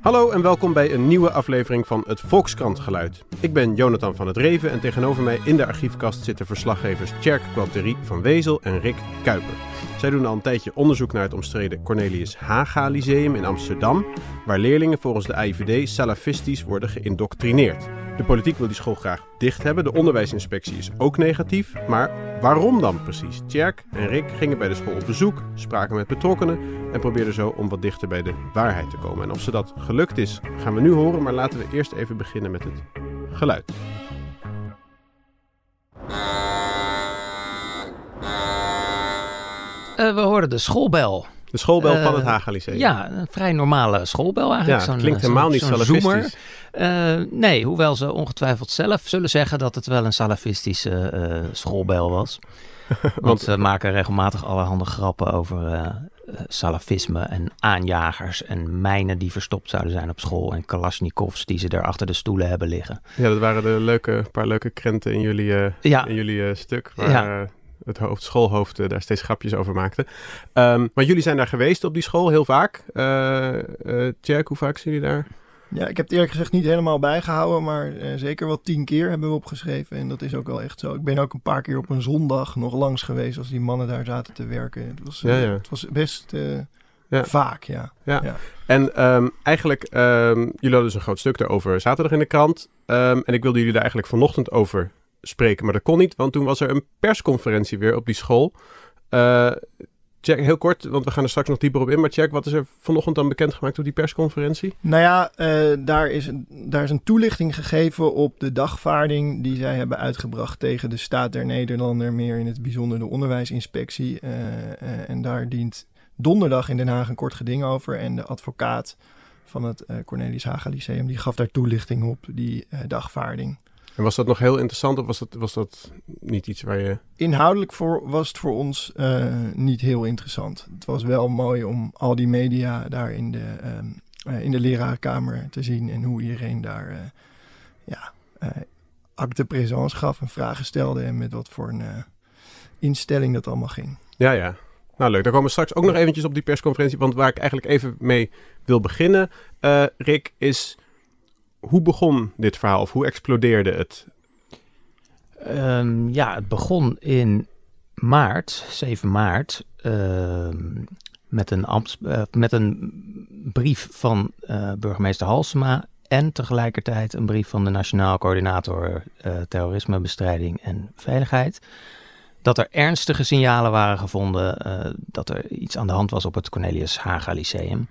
Hallo en welkom bij een nieuwe aflevering van het Volkskrant Geluid. Ik ben Jonathan van het Reven en tegenover mij in de archiefkast zitten verslaggevers Tjerk Quanterie van Wezel en Rick Kuiper. Zij doen al een tijdje onderzoek naar het omstreden Cornelius Haga Lyceum in Amsterdam, waar leerlingen volgens de AIVD salafistisch worden geïndoctrineerd. De politiek wil die school graag dicht hebben, de onderwijsinspectie is ook negatief, maar waarom dan precies? Tjerk en Rick gingen bij de school op bezoek, spraken met betrokkenen en probeerden zo om wat dichter bij de waarheid te komen. En of ze dat gelukt is, gaan we nu horen, maar laten we eerst even beginnen met het geluid. Uh, we hoorden de schoolbel. De schoolbel uh, van het Eh, Haga Lyceum. Ja, een vrij normale schoolbel eigenlijk. Ja, klinkt eh, helemaal niet zo'n Eh, nee, hoewel ze ongetwijfeld zelf zullen zeggen dat het wel een salafistische eh, schoolbel was. Want ze maken regelmatig allerhande grappen over eh, salafisme en aanjagers en mijnen die verstopt zouden zijn op school en kalasjnikovs die ze daar achter de stoelen hebben liggen. Ja, dat waren de leuke, paar leuke krenten in jullie, Ja, in jullie stuk. Waar Ja. het hoofd, schoolhoofd daar steeds grapjes over maakte. Ehm, maar jullie zijn daar geweest op die school heel vaak. Eh Tjerk, hoe vaak zijn jullie daar? Ja, ik heb het eerlijk gezegd niet helemaal bijgehouden, maar eh, zeker wel tien keer hebben we opgeschreven. En dat is ook wel echt zo. Ik ben ook een paar keer op een zondag nog langs geweest als die mannen daar zaten te werken. Het was, Ja, ja. Het was best eh, Ja. vaak, ja. En ehm, eigenlijk, ehm, jullie hadden dus een groot stuk daarover zaterdag in de krant. Ehm, en ik wilde jullie daar eigenlijk vanochtend over spreken, maar dat kon niet, want toen was er een persconferentie weer op die school. Eh Jack, heel kort, want we gaan er straks nog dieper op in. Maar Jack, wat is er vanochtend dan bekendgemaakt op die persconferentie? Nou ja, eh, daar, is een, daar is een toelichting gegeven op de dagvaarding die zij hebben uitgebracht tegen de Staat der Nederlander, meer in het bijzonder de onderwijsinspectie. Eh, eh, en daar dient donderdag in Den Haag een kort geding over. En de advocaat van het Cornelis Haga Lyceum, die gaf daar toelichting op, die dagvaarding. En was dat nog heel interessant of was dat, was dat niet iets waar je... Inhoudelijk voor, was het voor ons eh, niet heel interessant. Het was wel mooi om al die media daar in de, ehm, eh, in de lerarenkamer te zien en hoe iedereen daar eh ja, acte présence gaf en vragen stelde en met wat voor een instelling dat allemaal ging. Ja, ja. Nou leuk, daar komen we straks ook nog eventjes op die persconferentie. Want waar ik eigenlijk even mee wil beginnen, Rick, is... Hoe begon dit verhaal of hoe explodeerde het? Ehm, ja, het begon in maart, 7 maart, ehm, met, een eh, met een brief van eh, burgemeester Halsema en tegelijkertijd een brief van de Nationaal Coördinator eh, Terrorismebestrijding en Veiligheid. Dat er ernstige signalen waren gevonden dat er iets aan de hand was op het Cornelius Haga Lyceum.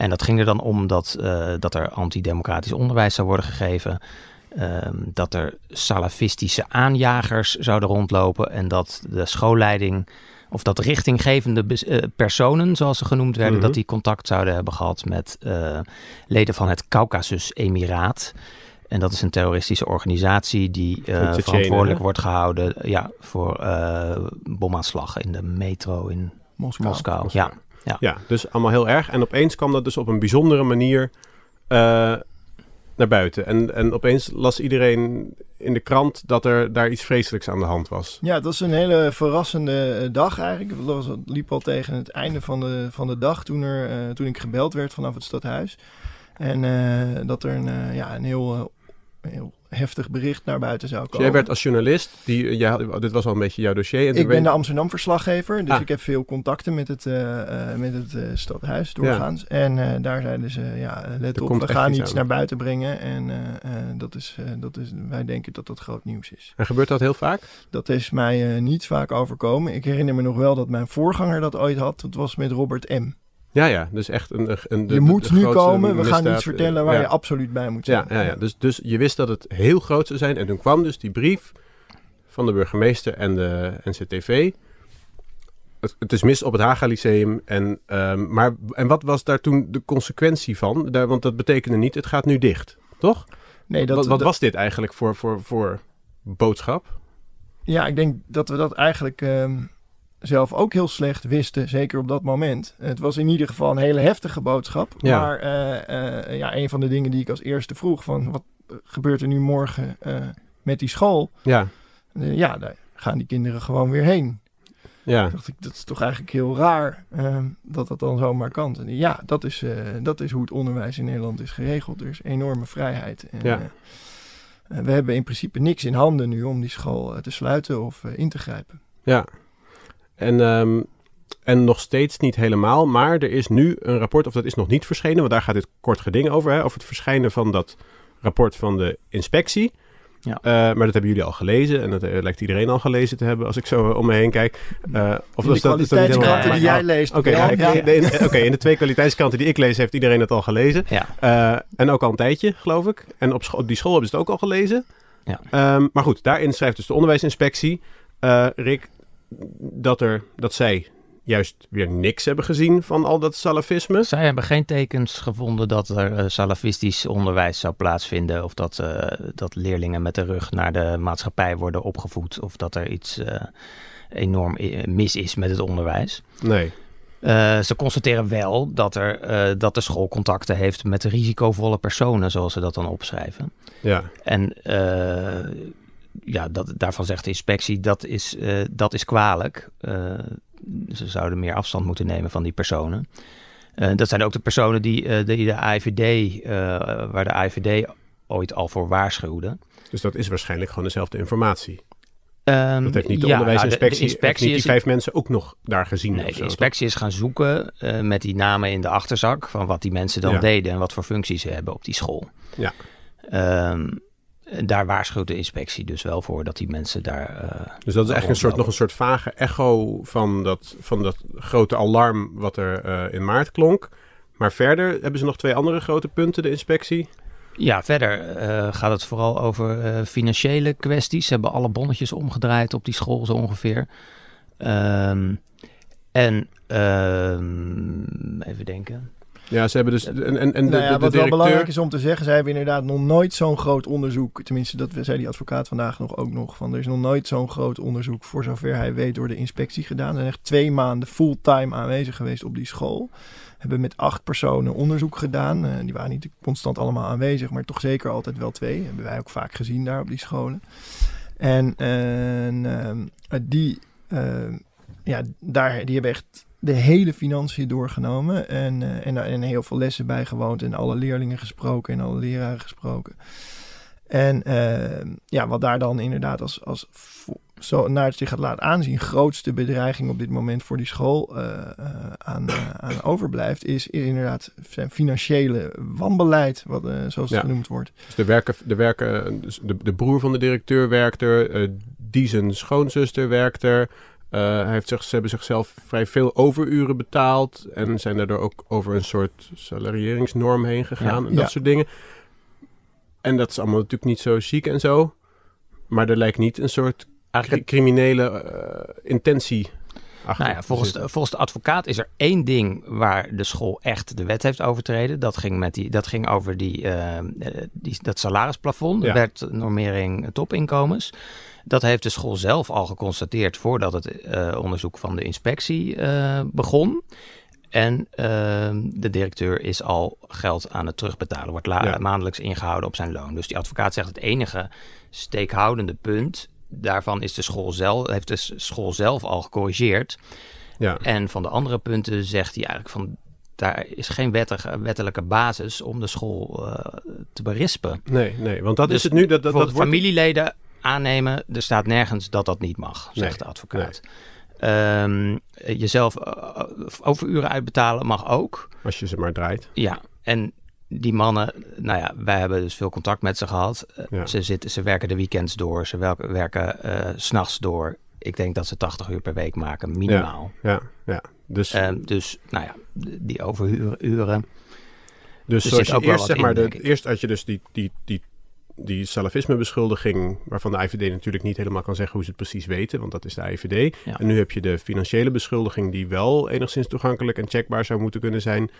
En dat ging er dan om dat, eh, dat er antidemocratisch onderwijs zou worden gegeven. Ehm, dat er salafistische aanjagers zouden rondlopen en dat de schoolleiding of dat richtinggevende eh, personen, zoals ze genoemd werden, Mhm. dat die contact zouden hebben gehad met eh, leden van het Caucasus-emiraat. En dat is een terroristische organisatie die eh, verantwoordelijk hè? wordt gehouden ja, voor eh bomaanslag in de metro in Moskou. Moskou. Moskou. Ja, Ja, dus allemaal heel erg. En opeens kwam dat dus op een bijzondere manier eh, naar buiten. En, en opeens las iedereen in de krant dat er daar iets vreselijks aan de hand was. Ja, het was een hele verrassende eh, dag eigenlijk. Het liep al tegen het einde van de, van de dag toen, er, eh, toen ik gebeld werd vanaf het stadhuis. En eh, dat er een, eh, ja, een heel, heel heftig bericht naar buiten zou Dus komen. jij werd als journalist, die, had- dit was al een beetje jouw dossier. En Ik ben de Amsterdam-verslaggever, dus Ah. ik heb veel contacten met het, eh, eh, met het eh, stadhuis doorgaans. En daar zeiden ze, ja, let Er op, we gaan iets aan. naar buiten brengen. En dat is, dat is, wij denken dat dat groot nieuws is. En gebeurt dat heel vaak? Dat is mij niet vaak overkomen. Ik herinner me nog wel dat mijn voorganger dat ooit had. Dat was met Robert M. Ja, ja. Dus echt een... een de- je moet de nu komen, we gaan iets vertellen waar ja. je absoluut bij moet zijn. Ja, ja, ja. Dus, dus je wist dat het heel groot zou zijn. En toen kwam dus die brief van de burgemeester en de NCTV. Het, het is mis op het Haga Lyceum. En, ehm, maar, en wat was daar toen de consequentie van? Daar, want dat betekende niet, het gaat nu dicht. Toch? Nee, dat, wat wat dat- was dit eigenlijk voor, voor, voor boodschap? Ja, ik denk dat we dat eigenlijk ehm, zelf ook heel slecht wisten, zeker op dat moment. Het was in ieder geval een hele heftige boodschap. Ja. Maar eh, eh, ja, een van de dingen die ik als eerste vroeg, van wat gebeurt er nu morgen eh, met die school? Ja, ja, daar gaan die kinderen gewoon weer heen. Ja, dacht ik, dat is toch eigenlijk heel raar ehm, dat dat dan zomaar kan. En ja, dat is, dat is hoe het onderwijs in Nederland is geregeld. Er is enorme vrijheid. En, Ja. we hebben in principe niks in handen nu om die school te sluiten of in te grijpen. ja. En, ehm, en nog steeds niet helemaal, maar er is nu een rapport, of dat is nog niet verschenen, want daar gaat dit kort geding over, hè, over het verschijnen van dat rapport van de inspectie. Ja. Eh, maar dat hebben jullie al gelezen en dat eh, lijkt iedereen al gelezen te hebben als ik zo om me heen kijk. Eh, of de is dat- is kwaliteitskranten die jij leest. Oké, ja, ja. in, oké, in de twee kwaliteitskranten die ik lees heeft iedereen het al gelezen. En ook al een tijdje, geloof ik. En op, die school hebben ze het ook al gelezen. Ja. Ehm, maar goed, daarin schrijft dus de onderwijsinspectie, Rick, dat, er, dat zij juist weer niks hebben gezien van al dat salafisme. Zij hebben geen tekens gevonden dat er eh, salafistisch onderwijs zou plaatsvinden. Of dat, eh, dat leerlingen met de rug naar de maatschappij worden opgevoed. Of dat er iets eh, enorm mis is met het onderwijs. Nee. Ze constateren wel dat, er, dat de school contacten heeft met risicovolle personen, zoals ze dat dan opschrijven. Ja. En ja, dat, daarvan zegt de inspectie dat is, eh, dat is kwalijk. Eh, ze zouden meer afstand moeten nemen van die personen. Eh, dat zijn ook de personen die, die de AIVD, waar de AIVD ooit al voor waarschuwde. Dus dat is waarschijnlijk gewoon dezelfde informatie. Ehm, Dat heeft niet de ja, onderwijsinspectie, nou, de- inspectie niet die is- vijf mensen ook nog daar gezien. Nee, de inspectie is gaan zoeken met die namen in de achterzak van wat die mensen dan Ja. deden en wat voor functies ze hebben op die school. Ja. Ehm, daar waarschuwt de inspectie dus wel voor dat die mensen daar. eh, Dus dat is echt een soort, nog een soort vage echo van dat, van dat grote alarm wat er eh, in maart klonk. Maar verder hebben ze nog twee andere grote punten, de inspectie. Ja, verder eh, gaat het vooral over financiële kwesties. Ze hebben alle bonnetjes omgedraaid op die school zo ongeveer. Ehm, en ehm, even denken. Ja, ze hebben dus... En, en, en de, Nou ja, de, de wat wel directeur... belangrijk is om te zeggen, zij hebben inderdaad nog nooit zo'n groot onderzoek. Tenminste, dat zei die advocaat vandaag nog ook nog. Van, er is nog nooit zo'n groot onderzoek, voor zover hij weet, door de inspectie gedaan. Ze zijn echt twee maanden fulltime aanwezig geweest op die school. Hebben met acht personen onderzoek gedaan. Eh, die waren niet constant allemaal aanwezig, maar toch zeker altijd wel twee. Hebben wij ook vaak gezien daar op die scholen. En, en ehm, die, ehm, ja, daar, die hebben echt de hele financiën doorgenomen. En, eh, en, en heel veel lessen bijgewoond. En alle leerlingen gesproken en alle leraren gesproken. En eh, ja, wat daar dan inderdaad als, als zo naar het zich gaat laten aanzien, grootste bedreiging op dit moment voor die school eh, eh, aan, aan overblijft, is inderdaad zijn financiële wanbeleid, wat, zoals het Ja. genoemd wordt. Dus de, werken, de, werken, de, de broer van de directeur werkt er. die zijn schoonzuster werkt er. Eh, hij heeft zich, ze hebben zichzelf vrij veel overuren betaald. En zijn daardoor ook over een soort salarieringsnorm heen gegaan. Ja. en dat Ja. soort dingen. En dat is allemaal natuurlijk niet zo chic en zo. Maar er lijkt niet een soort Eigenlijk, criminele eh, intentie nou ja, volgens, de, volgens de advocaat is er één ding waar de school echt de wet heeft overtreden. Dat ging, met die, dat ging over die, eh, die, dat salarisplafond, Ja. wetnormering topinkomens. Dat heeft de school zelf al geconstateerd voordat het eh, onderzoek van de inspectie eh, begon. En ehm, de directeur is al geld aan het terugbetalen, wordt Ja. maandelijks ingehouden op zijn loon. Dus die advocaat zegt het enige steekhoudende punt daarvan is de school zelf, heeft de school zelf al gecorrigeerd. Ja. En van de andere punten zegt hij eigenlijk van daar is geen wettige, wettelijke basis om de school eh, te berispen. Nee, nee, want dat Dus is het nu. Dat, dat, dat wordt, familieleden aannemen, er staat nergens dat dat niet mag, zegt Nee, de advocaat. Ehm, jezelf eh, overuren uitbetalen mag ook. als je ze maar draait. Ja, en die mannen, nou ja, wij hebben dus veel contact met ze gehad. Eh, Ja. Ze, zitten, ze werken de weekends door, ze werken, werken eh, s s'nachts door. Ik denk dat ze 80 uur per week maken, minimaal. Ja, ja. Dus, Ehm, dus, nou ja, die overuren. dus zoals zit je eerst, zeg maar, de, eerst had je dus die, die, die, die salafisme-beschuldiging, waarvan de IVD natuurlijk niet helemaal kan zeggen hoe ze het precies weten, want dat is de IVD. Ja. En nu heb je de financiële beschuldiging, die wel enigszins toegankelijk en checkbaar zou moeten kunnen zijn.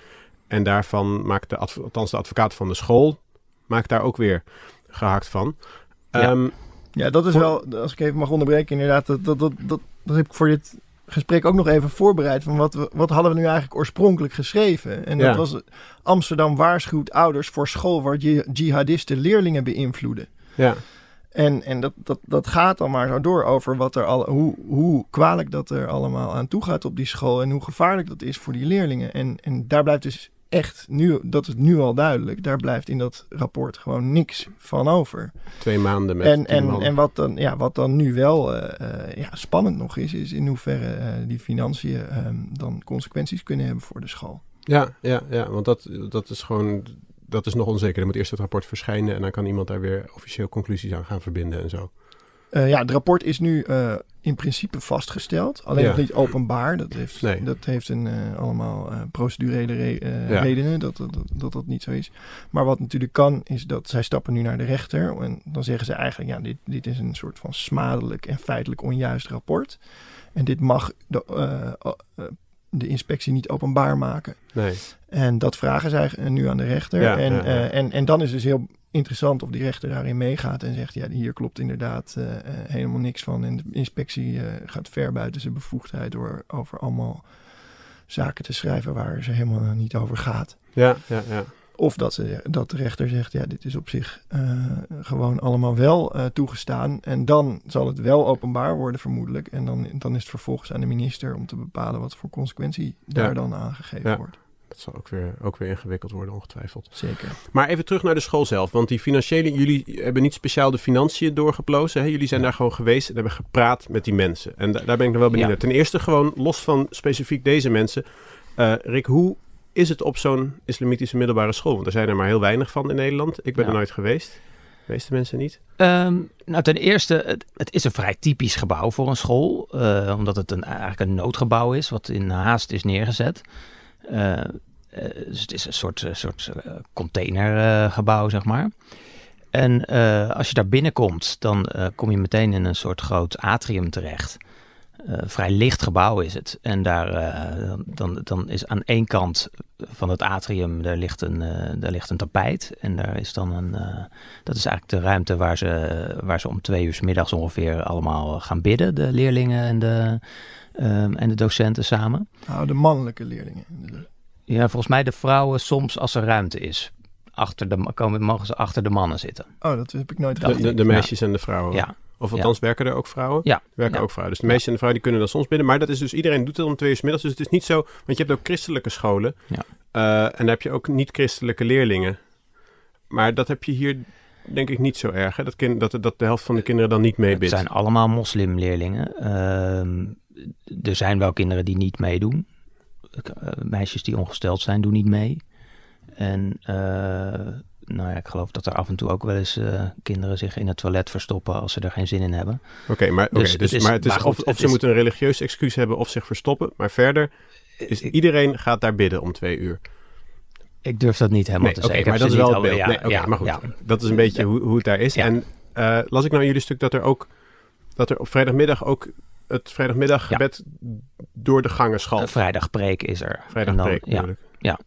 En daarvan maakt de, adv- althans de advocaat van de school, maakt daar ook weer gehakt van. Ja. Ehm, Ja, dat is Voor- wel, als ik even mag onderbreken, inderdaad, dat, dat, dat, dat, dat heb ik voor dit gesprek ook nog even voorbereid. Van wat, we, wat hadden we nu eigenlijk oorspronkelijk geschreven? En Ja. dat was Amsterdam waarschuwt ouders voor school waar ji- jihadisten leerlingen beïnvloeden. ja, En, en dat, dat, dat gaat dan maar zo door over wat er al, hoe, hoe kwalijk dat er allemaal aan toe gaat op die school en hoe gevaarlijk dat is voor die leerlingen. En, en daar blijft dus echt nu, dat is nu al duidelijk, daar blijft in dat rapport gewoon niks van over. Twee maanden met En, en, en wat, dan, ja, wat dan nu wel eh, eh, ja, spannend nog is, is in hoeverre eh, die financiën ehm, dan consequenties kunnen hebben voor de school. Ja, ja, ja, want dat, dat is gewoon, dat is nog onzeker. Er moet eerst het rapport verschijnen en dan kan iemand daar weer officieel conclusies aan gaan verbinden en zo. Ja, het rapport is nu in principe vastgesteld. Alleen Ja. nog niet openbaar. Dat heeft, Nee. dat heeft een, eh, allemaal eh, procedurele re- eh, Ja. redenen dat dat, dat dat dat niet zo is. Maar wat natuurlijk kan, is dat zij stappen nu naar de rechter. En dan zeggen ze eigenlijk, ja, dit, dit is een soort van smadelijk en feitelijk onjuist rapport. En dit mag de, de inspectie niet openbaar maken. Nee, En dat vragen zij nu aan de rechter. Ja, en, en, en dan is dus heel interessant of die rechter daarin meegaat en zegt: ja, hier klopt inderdaad eh, eh, helemaal niks van. En de inspectie eh, gaat ver buiten zijn bevoegdheid door over allemaal zaken te schrijven waar ze helemaal niet over gaat. ja, ja, ja. Of dat, ze, dat de rechter zegt, ja, dit is op zich gewoon allemaal wel toegestaan. En dan zal het wel openbaar worden, vermoedelijk. En dan, dan is het vervolgens aan de minister om te bepalen wat voor consequentie daar Ja. dan aangegeven Ja. wordt. Dat zal ook weer, ook weer ingewikkeld worden, ongetwijfeld. Zeker. Maar even terug naar de school zelf. Want die financiële, jullie hebben niet speciaal de financiën doorgeplozen. Hè? Jullie zijn daar gewoon geweest en hebben gepraat met die mensen. En da- daar ben ik nog wel benieuwd Ja. naar. Ten eerste gewoon, los van specifiek deze mensen. Eh, Rick, hoe is het op zo'n islamitische middelbare school? Want er zijn er maar heel weinig van in Nederland. Ik ben Ja. er nooit geweest. De meeste mensen niet. Ehm, nou, ten eerste, het, het is een vrij typisch gebouw voor een school. eh, omdat het een, eigenlijk een noodgebouw is, wat in haast is neergezet. Eh, eh, dus het is een soort, eh, soort containergebouw, zeg maar. En als je daar binnenkomt, dan kom je meteen in een soort groot atrium terecht. Eh, vrij licht gebouw is het. En daar eh, dan, dan is aan één kant van het atrium, daar ligt een, eh, daar ligt een tapijt. En daar is dan een, eh, dat is eigenlijk de ruimte waar ze, waar ze om twee uur 's middags ongeveer allemaal gaan bidden. De leerlingen en de, ehm, en de docenten samen. Nou, de mannelijke leerlingen. Ja, volgens mij de vrouwen soms als er ruimte is. Achter de, komen, mogen ze achter de mannen zitten. Oh, dat heb ik nooit De, de, de meisjes en de vrouwen. Ja, Of althans, werken er ook vrouwen? Ja. Werken Ja. ook vrouwen. Dus de meisjes en de vrouwen die kunnen dan soms binnen. Maar dat is dus, iedereen doet het om twee uur 's middags. Dus het is niet zo, want je hebt ook christelijke scholen. Ja. Eh, en daar heb je ook niet-christelijke leerlingen. Maar dat heb je hier denk ik niet zo erg. Hè? Dat, kind, dat, dat de helft van de kinderen dan niet het meebidt. zijn allemaal moslimleerlingen. Ehm, er zijn wel kinderen die niet meedoen. Eh, meisjes die ongesteld zijn, doen niet mee. En eh, nou ja, ik geloof dat er af en toe ook wel eens eh, kinderen zich in het toilet verstoppen als ze er geen zin in hebben. Oké, maar, Dus dus, het is- maar het is maar goed, of, of het ze is- moeten een religieus excuus hebben of zich verstoppen. Maar verder is Ik- iedereen gaat daar bidden om twee uur. Ik durf dat niet helemaal Nee, te oké, zeggen. Maar dat is wel het beeld. Nee, oké, maar goed. ja. Dat is een beetje hoe, hoe het daar is. Ja. En eh, las ik nou in jullie stuk dat er ook dat er op vrijdagmiddag ook het vrijdagmiddaggebed door de gangen Een schalt. vrijdagpreek is er. Vrijdag En dan- preek ja.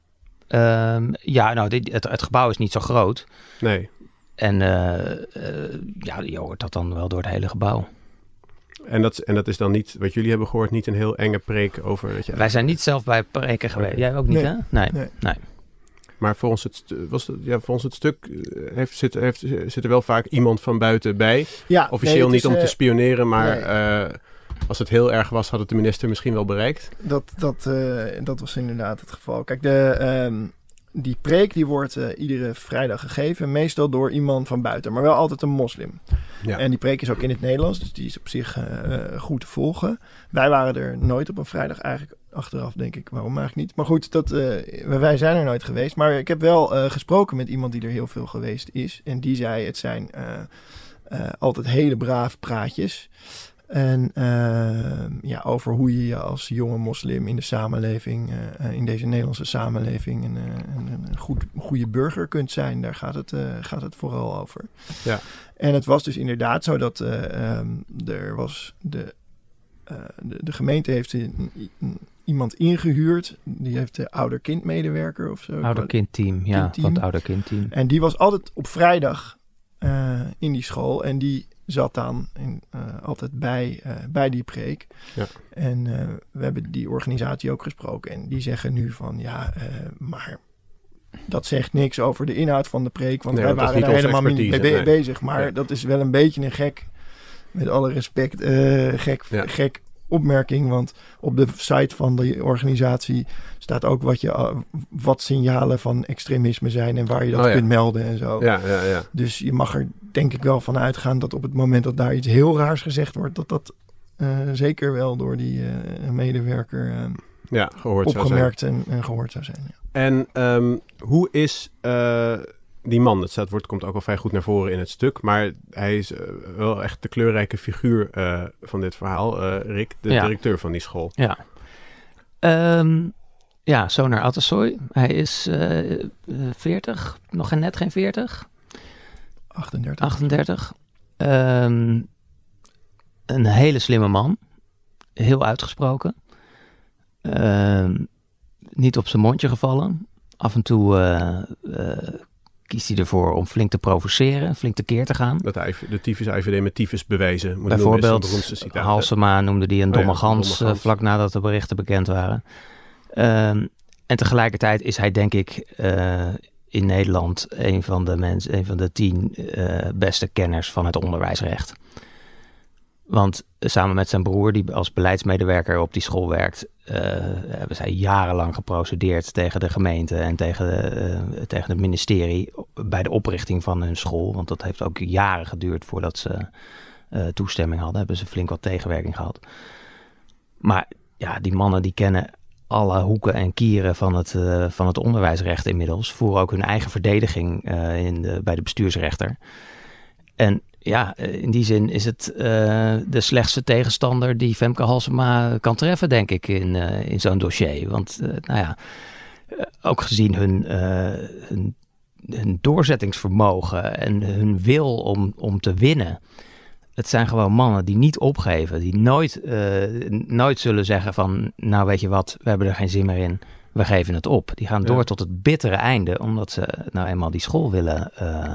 Ehm, ja, nou, dit, het, het gebouw is niet zo groot. Nee. En eh, eh, ja, je hoort dat dan wel door het hele gebouw. En dat, en dat is dan niet, wat jullie hebben gehoord, niet een heel enge preek over... Dat je, Wij zijn niet zelf bij preken geweest. Jij ook niet, Nee. hè? Nee. Nee. Maar volgens het, stu- was het, ja, volgens het stuk eh, heeft, zit, heeft, zit er wel vaak iemand van buiten bij. Ja, Officieel nee, het niet is, om te spioneren, maar nee. eh, als het heel erg was, had het de minister misschien wel bereikt. Dat, dat, eh, dat was inderdaad het geval. Kijk, de, ehm, die preek die wordt eh, iedere vrijdag gegeven. Meestal door iemand van buiten, maar wel altijd een moslim. Ja. En die preek is ook in het Nederlands, dus die is op zich eh, goed te volgen. Wij waren er nooit op een vrijdag eigenlijk. Achteraf denk ik, waarom eigenlijk niet? Maar goed, dat, wij zijn er nooit geweest. Maar ik heb wel gesproken met iemand die er heel veel geweest is. En die zei, het zijn altijd hele braaf praatjes. En eh, ja, over hoe je je als jonge moslim in de samenleving, eh, eh, in deze Nederlandse samenleving, een, eh, een, een goed, goede burger kunt zijn. Daar gaat het, gaat het vooral over. Ja. En het was dus inderdaad zo dat eh, ehm, er was de, de, de gemeente heeft een, een- iemand ingehuurd. Die heeft de ouder-kindmedewerker of zo. Ouder-kindteam, ja. Van het ouder-kindteam. En die was altijd op vrijdag in die school. En die zat dan in, eh, altijd bij, eh, bij die preek. Ja. En eh, we hebben die organisatie ook gesproken. En die zeggen nu van ja, maar dat zegt niks over de inhoud van de preek, want Nee, wij waren daar helemaal niet mee nee. bezig. Maar dat is wel een beetje een gek, met alle respect, gek, Ja. gek opmerking. Want op de site van de organisatie staat ook wat, je, wat signalen van extremisme zijn en waar je dat Oh kunt melden en zo. Ja, ja, ja. Dus je mag er denk ik wel van uitgaan dat op het moment dat daar iets heel raars gezegd wordt, dat dat eh, zeker wel door die eh, medewerker eh, ja gehoord zou zijn. opgemerkt en, en gehoord zou zijn. Ja. En ehm, hoe is eh, die man? Het staat, wordt, komt ook al vrij goed naar voren in het stuk. Maar hij is wel echt de kleurrijke figuur eh, van dit verhaal. eh, Rick, de Ja. directeur van die school. Ja. Ehm, ja, Sonar Atasoy. Hij is eh, eh, 40, nog geen- net geen 40, 38. 38. Ehm, een hele slimme man. Heel uitgesproken. Ehm, niet op zijn mondje gevallen. Af en toe eh, eh, kiest hij ervoor om flink te provoceren, flink tekeer te gaan. Dat de, IV de tyfus IVD met tyfus bewijzen. Moet Bijvoorbeeld. Halsema noemde die een Oh ja, domme een gans, domme gans. eh, vlak nadat de berichten bekend waren. Ehm, en tegelijkertijd is hij denk ik eh, in Nederland een van de, mensen, een van de tien eh, beste kenners van het onderwijsrecht. Want samen met zijn broer, die als beleidsmedewerker op die school werkt, eh, hebben zij jarenlang geprocedeerd tegen de gemeente en tegen, de, eh, tegen het ministerie bij de oprichting van hun school. Want dat heeft ook jaren geduurd voordat ze toestemming hadden. Hebben ze flink wat tegenwerking gehad. Maar ja, die mannen die kennen alle hoeken en kieren van het, eh, van het onderwijsrecht inmiddels. Voeren ook hun eigen verdediging eh, in bij de bestuursrechter. En ja, eh, in die zin is het de slechtste tegenstander die Femke Halsema kan treffen, denk ik, in, in zo'n dossier. Want, nou ja, ook gezien hun, hun, hun doorzettingsvermogen en hun wil om, om te winnen. Het zijn gewoon mannen die niet opgeven, die nooit, eh, nooit zullen zeggen van, nou weet je wat, we hebben er geen zin meer in, we geven het op. Die gaan Ja. door tot het bittere einde, omdat ze nou eenmaal die school willen, eh,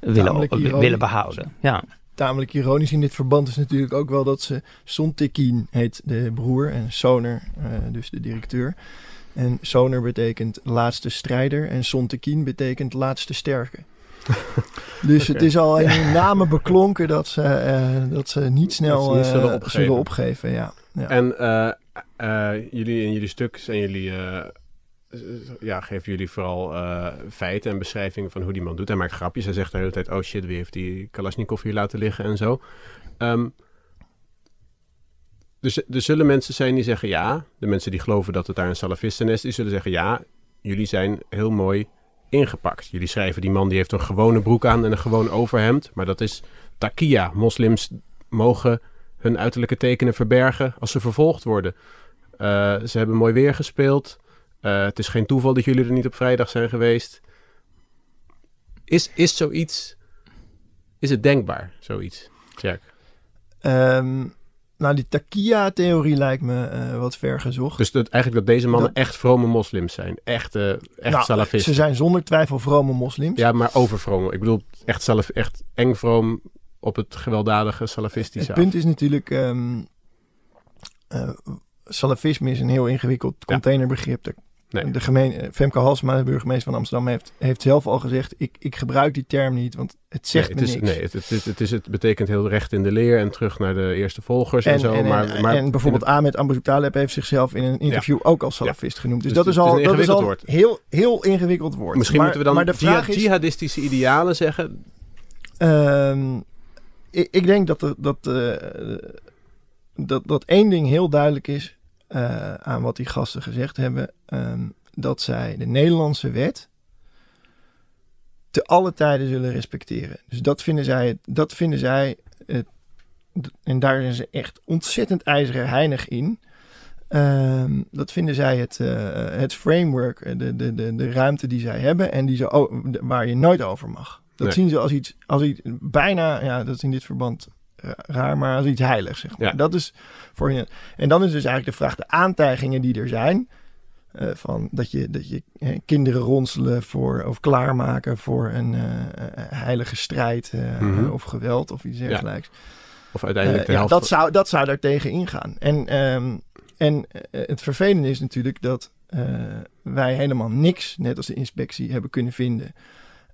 willen behouden. Ja. Tamelijk ironisch in dit verband is natuurlijk ook wel dat ze Sontekin heet de broer en Soner, eh, dus de directeur. En Soner betekent laatste strijder en Sontekin betekent laatste sterke. dus het is al in hun namen beklonken dat ze, eh, dat ze niet snel Dat ze niet eh, zullen opgeven. zullen opgeven. Ja. Ja. En eh, jullie in jullie stuk zijn jullie, ja, geven jullie vooral feiten en beschrijvingen van hoe die man doet. Hij maakt grapjes. Hij zegt de hele tijd, oh shit, wie heeft die Kalashnikov hier laten liggen en zo. Ehm, dus er zullen mensen zijn die zeggen ja. De mensen die geloven dat het daar een salafistennest is, die zullen zeggen ja, jullie zijn heel mooi ingepakt. Jullie schrijven die man die heeft een gewone broek aan en een gewoon overhemd. Maar dat is takia. Moslims mogen hun uiterlijke tekenen verbergen als ze vervolgd worden. Eh, ze hebben mooi weer gespeeld. Eh, het is geen toeval dat jullie er niet op vrijdag zijn geweest. Is, is zoiets... Is het denkbaar, zoiets? Jack. Ehm, nou, die Takia-theorie lijkt me eh, wat ver gezocht. Dus dat, eigenlijk dat deze mannen Dat- echt vrome moslims zijn. Echt, eh echt Nou, salafisten. Ze zijn zonder twijfel vrome moslims. Ja, maar overvroom. Ik bedoel, echt, salaf, echt eng vroom op het gewelddadige salafistische Het punt is natuurlijk, ehm, eh, salafisme is een heel ingewikkeld Ja. containerbegrip. De, Nee. de gemeen, Femke Halsema, de burgemeester van Amsterdam, heeft, heeft zelf al gezegd, ik, ik gebruik die term niet, want het zegt nee, me het is, niks. Nee, het, het, het, is, het betekent heel recht in de leer en terug naar de eerste volgers en, En, zo. en, maar, en, maar en bijvoorbeeld Ahmed Abu Taleb heeft zichzelf in een interview ook als salafist genoemd. Dus, Dus dat is al, dat is al woord. heel, heel ingewikkeld woord. misschien maar, moeten we dan maar de vraag jihad- is, jihadistische idealen zeggen. Ehm, ik, ik denk dat, er, dat, eh, dat, dat één ding heel duidelijk is eh, aan wat die gasten gezegd hebben. ehm, dat zij de Nederlandse wet te alle tijden zullen respecteren. Dus dat vinden zij, dat vinden zij het, en daar zijn ze echt ontzettend ijzeren heinig in. Ehm, dat vinden zij het, eh, het framework, eh, de, de, de, de ruimte die zij hebben en die ze, waar je nooit over mag. Dat Nee. zien ze als iets, als iets bijna, ja, dat is in dit verband raar, maar als iets heiligs. Zeg maar. Ja. Dat is voor je. En dan is dus eigenlijk de vraag: de aantijgingen die er zijn. eh, van dat je, dat je eh, kinderen ronselen voor, of klaarmaken voor een eh, eh, heilige strijd eh, Mhm. of geweld of iets dergelijks. Of uiteindelijk de Eh, ja, dat, zou, dat zou daar tegen ingaan. En, ehm, en eh, het vervelende is natuurlijk dat eh, wij helemaal niks, net als de inspectie, hebben kunnen vinden.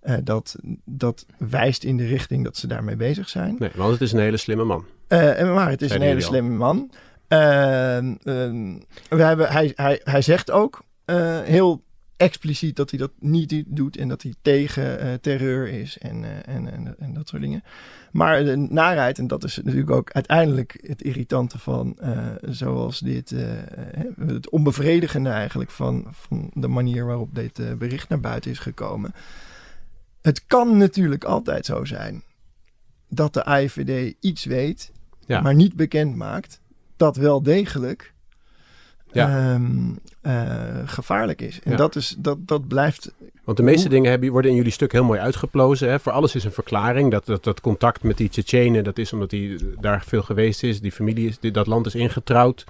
Eh, dat, dat wijst in de richting dat ze daarmee bezig zijn. Nee, want het is een hele slimme man. Eh, en maar het is een hele slimme man. Ehm, ehm, we hebben, hij, hij, hij zegt ook eh, heel expliciet dat hij dat niet doet en dat hij tegen eh, terreur is en, eh, en, en, en dat soort dingen. Maar de narheid, en dat is natuurlijk ook uiteindelijk het irritante van eh, zoals dit, eh, het onbevredigende eigenlijk van, van de manier waarop dit eh, bericht naar buiten is gekomen. Het kan natuurlijk altijd zo zijn dat de AIVD iets weet, Ja. maar niet bekend maakt, dat wel degelijk Ja. ehm, eh, gevaarlijk is. En Ja. dat, is, dat, dat blijft Want de meeste Hoe- dingen hebben, worden in jullie stuk heel mooi uitgeplozen. Hè? Voor alles is een verklaring. Dat, dat, dat contact met die Tsjetsjenen, dat is omdat hij daar veel geweest is. Die familie is, die, dat land is ingetrouwd.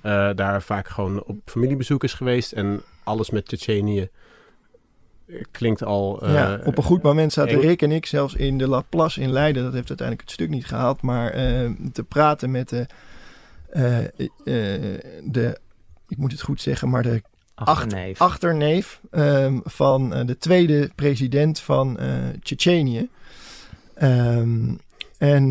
eh, daar vaak gewoon op familiebezoek is geweest. En alles met Tsjetsjenië klinkt al... eh, ja, op een goed moment zaten eng. Rick en ik zelfs in de La Place in Leiden. Dat heeft uiteindelijk het stuk niet gehaald. Maar eh, te praten met de, eh, de, ik moet het goed zeggen, maar de Achterneef. achterneef ehm, van de tweede president van Tsjetsjenië. Ehm, en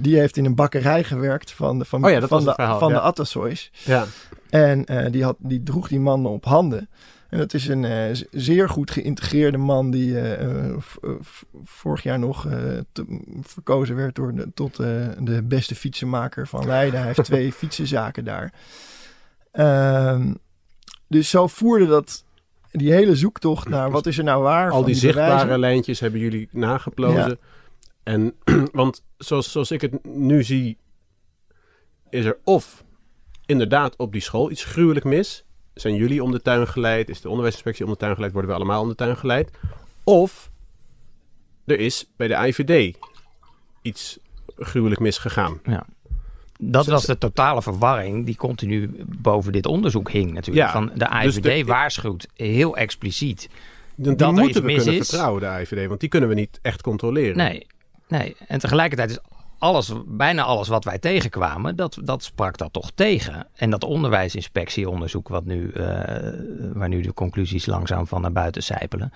die heeft in een bakkerij gewerkt van de, van, Oh ja, van de, verhaal, van ja. de Atassois. Ja, En die, had, die droeg die man op handen. En dat is een eh, zeer goed geïntegreerde man die eh, eh, vorig jaar nog verkozen werd door de, tot de beste fietsenmaker van Leiden. Hij heeft twee fietsenzaken daar. Ehm, dus zo voerde dat die hele zoektocht naar wat is er nou waar al die zichtbare bewijzen. lijntjes hebben jullie nageplozen. En, want zoals, zoals ik het nu zie, is er of inderdaad op die school iets gruwelijk mis. Zijn jullie om de tuin geleid? Is de onderwijsinspectie om de tuin geleid? Worden we allemaal om de tuin geleid? Of er is bij de IVD iets gruwelijk misgegaan. Dat Z- was de totale verwarring die continu boven dit onderzoek hing natuurlijk. Ja, Van de dus AIVD de- waarschuwt heel expliciet. Die Dat er moeten we kunnen is. vertrouwen, de IVD. Want die kunnen we niet echt controleren. Nee, nee. En tegelijkertijd is alles, bijna alles wat wij tegenkwamen, dat, dat sprak dat toch tegen. En dat onderwijsinspectieonderzoek, wat nu, eh, waar nu de conclusies langzaam van naar buiten sijpelen,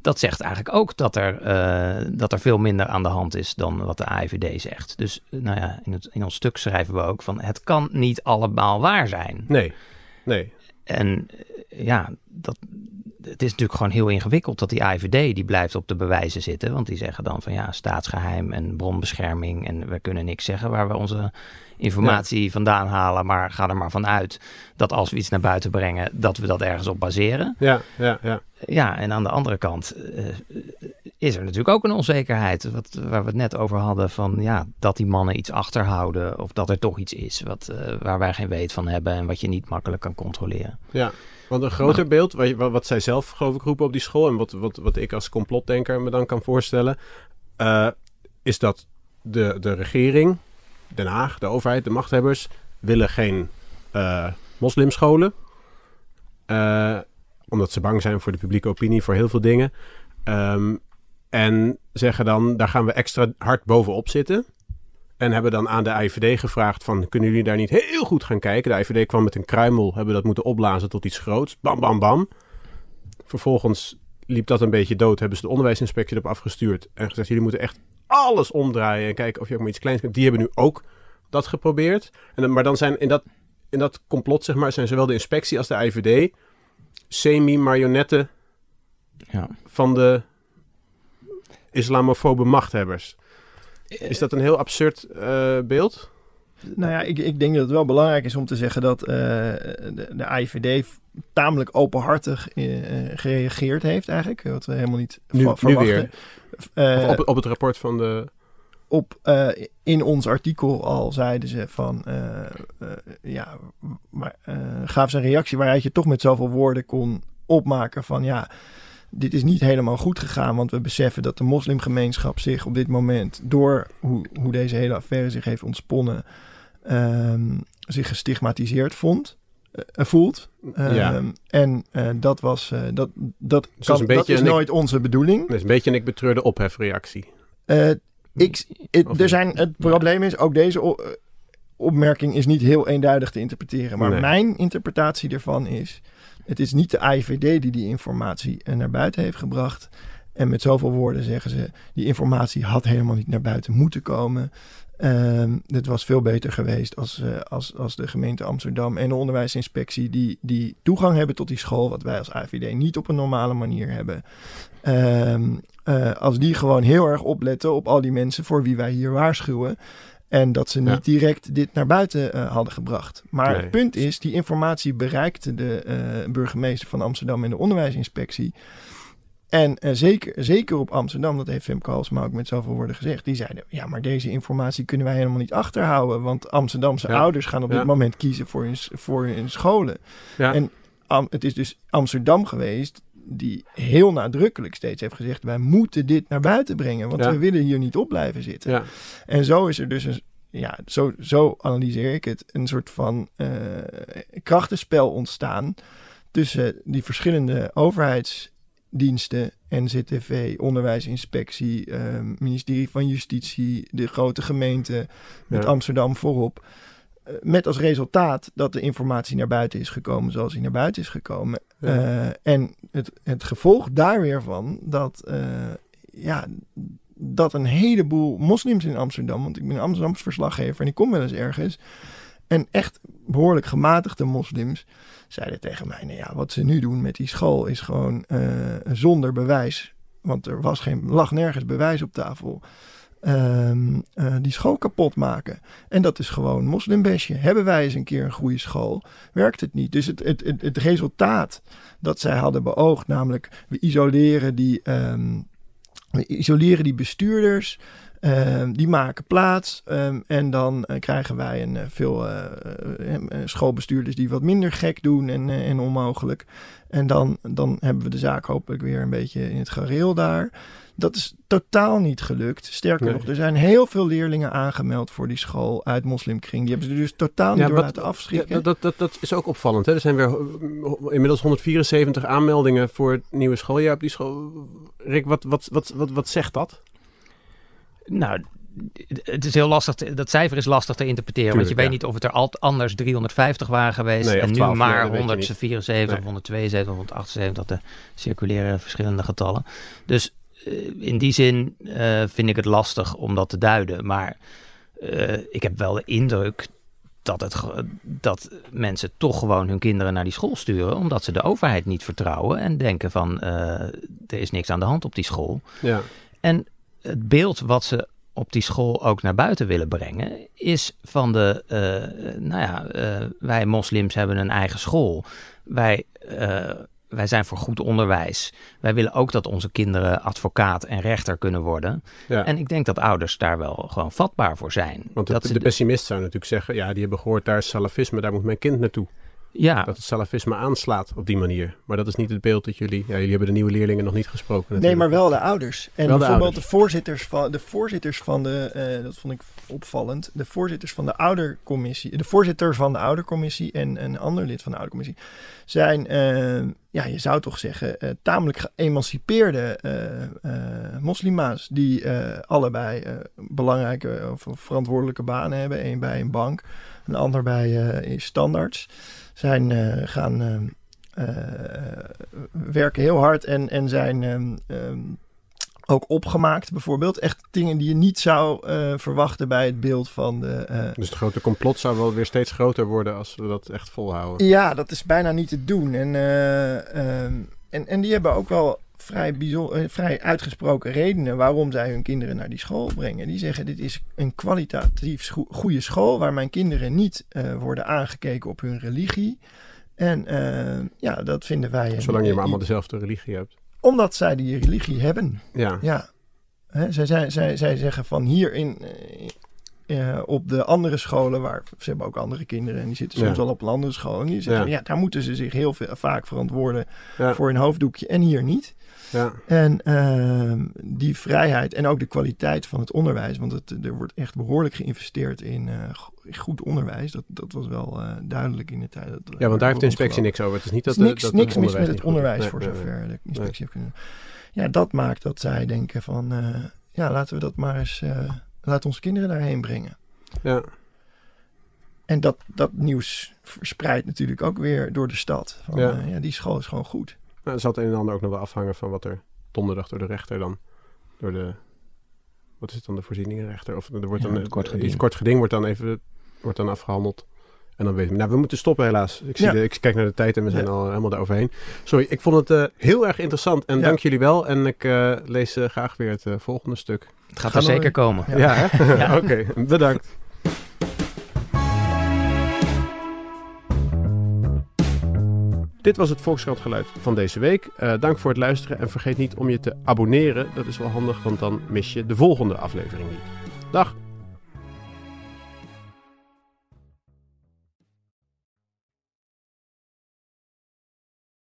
dat zegt eigenlijk ook dat er, eh, dat er veel minder aan de hand is dan wat de AIVD zegt. Dus nou ja, in, het, in ons stuk schrijven we ook van het kan niet allemaal waar zijn. Nee, nee. En eh, ja, dat, het is natuurlijk gewoon heel ingewikkeld dat die AIVD die blijft op de bewijzen zitten. Want die zeggen dan van ja, staatsgeheim en bronbescherming. En we kunnen niks zeggen waar we onze informatie vandaan halen. Maar ga er maar van uit dat als we iets naar buiten brengen, dat we dat ergens op baseren. Ja, ja, ja. Ja, en aan de andere kant eh, is er natuurlijk ook een onzekerheid. Wat, waar we het net over hadden van ja, dat die mannen iets achterhouden. Of dat er toch iets is wat, eh, waar wij geen weet van hebben en wat je niet makkelijk kan controleren. Ja, want een groter beeld, wat wat zij zelf geloof ik roepen op die school... en wat, wat, wat ik als complotdenker me dan kan voorstellen... eh, is dat de, de regering, Den Haag, de overheid, de machthebbers... willen geen eh, moslimscholen. Eh, omdat ze bang zijn voor de publieke opinie, voor heel veel dingen. Ehm, en zeggen dan, daar gaan we extra hard bovenop zitten... En hebben dan aan de IVD gevraagd van, kunnen jullie daar niet heel goed gaan kijken? De IVD kwam met een kruimel, hebben dat moeten opblazen tot iets groots. Bam, bam, bam. Vervolgens liep dat een beetje dood, hebben ze de onderwijsinspectie erop afgestuurd. En gezegd, jullie moeten echt alles omdraaien en kijken of je ook maar iets kleins kunt. Die hebben nu ook dat geprobeerd. En, dan- maar dan zijn in dat, in dat complot, zeg maar, zijn zowel de inspectie als de IVD semi-marionetten Ja. van de islamofobe machthebbers. Is dat een heel absurd eh, beeld? Nou ja, ik, ik denk dat het wel belangrijk is om te zeggen dat eh, de, de AIVD tamelijk openhartig eh, eh, gereageerd heeft eigenlijk. Wat we helemaal niet Nu, verwachten. weer. Op, op het rapport van de... op, in ons artikel al zeiden ze van, ja, maar, gaven ze een reactie waaruit je toch met zoveel woorden kon opmaken van, ja, dit is niet helemaal goed gegaan, want we beseffen dat de moslimgemeenschap zich op dit moment, door hoe, hoe deze hele affaire zich heeft ontsponnen, ehm, zich gestigmatiseerd vond, eh, voelt. Ja. Ehm, En eh, dat was, eh, dat, dat, Dus is kan, een dat is nooit onze bedoeling. Dat is een beetje een ik betreurde ophefreactie. Ik, er zijn, het probleem is, ook deze, opmerking is niet heel eenduidig te interpreteren. Maar Nee. mijn interpretatie ervan is... het is niet de AIVD die die informatie eh, naar buiten heeft gebracht. En met zoveel woorden zeggen ze... die informatie had helemaal niet naar buiten moeten komen. Ehm het was veel beter geweest als, eh, als, als de gemeente Amsterdam en de onderwijsinspectie... Die, die toegang hebben tot die school... wat wij als AIVD niet op een normale manier hebben... Ehm, eh, als die gewoon heel erg opletten op al die mensen voor wie wij hier waarschuwen. En dat ze niet Ja. direct dit naar buiten eh, hadden gebracht. Maar Nee. het punt is, die informatie bereikte de eh, burgemeester van Amsterdam en de onderwijsinspectie. En eh, zeker, zeker op Amsterdam, dat heeft Femke Halsma ook met zoveel woorden gezegd. Die zeiden, ja, maar deze informatie kunnen wij helemaal niet achterhouden. Want Amsterdamse Ja. ouders gaan op dit moment kiezen voor hun, voor hun scholen. Ja. En het is dus Amsterdam geweest die heel nadrukkelijk steeds heeft gezegd... wij moeten dit naar buiten brengen, want Ja. we willen hier niet op blijven zitten. ja. En zo is er dus een, ja, zo, zo analyseer ik het, een soort van eh, krachtenspel ontstaan tussen die verschillende overheidsdiensten, NZTV, onderwijsinspectie, eh, ministerie van Justitie, de grote gemeente met Ja. Amsterdam voorop. Eh, Met als resultaat dat de informatie naar buiten is gekomen zoals die naar buiten is gekomen. Ja. Eh, en het, het gevolg daar weer van dat, eh, ja, dat een heleboel moslims in Amsterdam, want ik ben Amsterdamse verslaggever en ik kom wel eens ergens. En echt behoorlijk gematigde moslims zeiden tegen mij: nou ja, wat ze nu doen met die school is gewoon zonder bewijs. Want er was geen, lag nergens bewijs op tafel. Ehm, eh, die school kapot maken. En dat is gewoon moslimbesje. Hebben wij eens een keer een goede school, werkt het niet. Dus het, het, het, resultaat dat zij hadden beoogd, namelijk we isoleren die, ehm, we isoleren die bestuurders. Ehm, die maken plaats ehm, en dan eh, krijgen wij een, eh, veel eh, schoolbestuurders die wat minder gek doen en, en onmogelijk. En dan, dan hebben we de zaak hopelijk weer een beetje in het gareel daar. Dat is totaal niet gelukt. Sterker Nee. nog, er zijn heel veel leerlingen aangemeld voor die school uit moslimkring. Die hebben ze dus totaal niet Ja, door wat- laten Ja, afschrikken. dat, dat, dat, dat is ook opvallend. Hè? Er zijn weer inmiddels 174 aanmeldingen voor het nieuwe schooljaar op die school. Rick, wat, wat, wat, wat, wat zegt dat? Nou, het is heel lastig. te- dat cijfer is lastig te interpreteren. want je weet niet of het er al anders 350 waren geweest. Nee, en nu 12, nee, maar dat weet je niet. 174, Nee. 172, 178. Dat de circuleren verschillende getallen. Dus eh, in die zin eh, vind ik het lastig om dat te duiden. Maar eh, ik heb wel de indruk dat, het, dat mensen toch gewoon hun kinderen naar die school sturen. Omdat ze de overheid niet vertrouwen. En denken van er is niks aan de hand op die school. Ja, En het beeld wat ze op die school ook naar buiten willen brengen, is van de, eh, nou ja, eh, wij moslims hebben een eigen school. Wij, eh, wij zijn voor goed onderwijs. Wij willen ook dat onze kinderen advocaat en rechter kunnen worden. ja. En ik denk dat ouders daar wel gewoon vatbaar voor zijn. want de, dat de, ze de pessimist zou natuurlijk zeggen... ja, die hebben gehoord, daar is salafisme, daar moet mijn kind naartoe. Ja, Dat het salafisme aanslaat op die manier. Maar dat is niet het beeld dat jullie... Ja, jullie hebben de nieuwe leerlingen nog niet gesproken Nee, natuurlijk. maar wel de ouders. En Wel de bijvoorbeeld ouders. de voorzitters van de voorzitters van de, eh, dat vond ik opvallend, de voorzitters van de oudercommissie, de voorzitter van de oudercommissie en een ander lid van de oudercommissie zijn, eh, ja, je zou toch zeggen, eh, tamelijk geëmancipeerde eh, eh, moslima's die eh, allebei eh, belangrijke of verantwoordelijke banen hebben. Eén bij een bank, een ander bij eh, in standaards. Zijn eh, gaan eh, eh, werken heel hard en, en zijn ehm, ehm, ook opgemaakt, bijvoorbeeld. Echt dingen die je niet zou verwachten bij het beeld van de. Dus het grote complot zou wel weer steeds groter worden als we dat echt volhouden. ja, dat is bijna niet te doen. En, eh, ehm, en, en die hebben ook wel vrij, bijzo- eh, vrij uitgesproken redenen waarom zij hun kinderen naar die school brengen. Die zeggen: Dit is een kwalitatief goede school waar mijn kinderen niet eh, worden aangekeken op hun religie. En eh, ja, dat vinden wij. Zolang je maar allemaal dezelfde religie hebt. Omdat zij die religie hebben. Ja, Ja, Hè, zij, zij, zij, zij zeggen van hier in, eh, eh, op de andere scholen, waar ze hebben ook andere kinderen en die zitten soms Ja. al op een andere school. En die zeggen, Ja. ja. daar moeten ze zich heel veel, vaak verantwoorden ja, voor hun hoofddoekje en hier niet. Ja. En ehm, die vrijheid en ook de kwaliteit van het onderwijs, want het, er wordt echt behoorlijk geïnvesteerd in eh, go- goed onderwijs. Dat, dat was wel eh, duidelijk in de tijd. Dat, ja, want daar heeft de inspectie niks over. Het is niet dat is niks, dat niks mis met het onderwijs Nee, voor nee, nee. zover de inspectie heeft kunnen. Ja, dat maakt dat zij denken van, eh, ja, laten we dat maar eens, laten onze kinderen daarheen brengen. Ja. en dat, dat nieuws verspreidt natuurlijk ook weer door de stad. Van, ja, die school is gewoon goed. Nou, zal het een en ander ook nog wel afhangen van wat er donderdag door de rechter dan, door de, wat is het dan, de voorzieningenrechter? Of er wordt Ja, dan kort geding. iets kort geding wordt dan even, wordt dan afgehandeld. En dan weten we, nou we moeten stoppen helaas. Ik, zie Ja. de, ik kijk naar de tijd en we zijn Ja. al helemaal daaroverheen. Sorry, ik vond het eh, heel erg interessant en Ja. dank jullie wel. En ik eh, lees eh, graag weer het volgende stuk. Het gaat Gaan er zeker komen. Ja. Ja, hè? Ja. oké, bedankt. Dit was het Volkskrant geluid van deze week. Eh, dank voor het luisteren en vergeet niet om je te abonneren. Dat is wel handig, want dan mis je de volgende aflevering niet. Dag!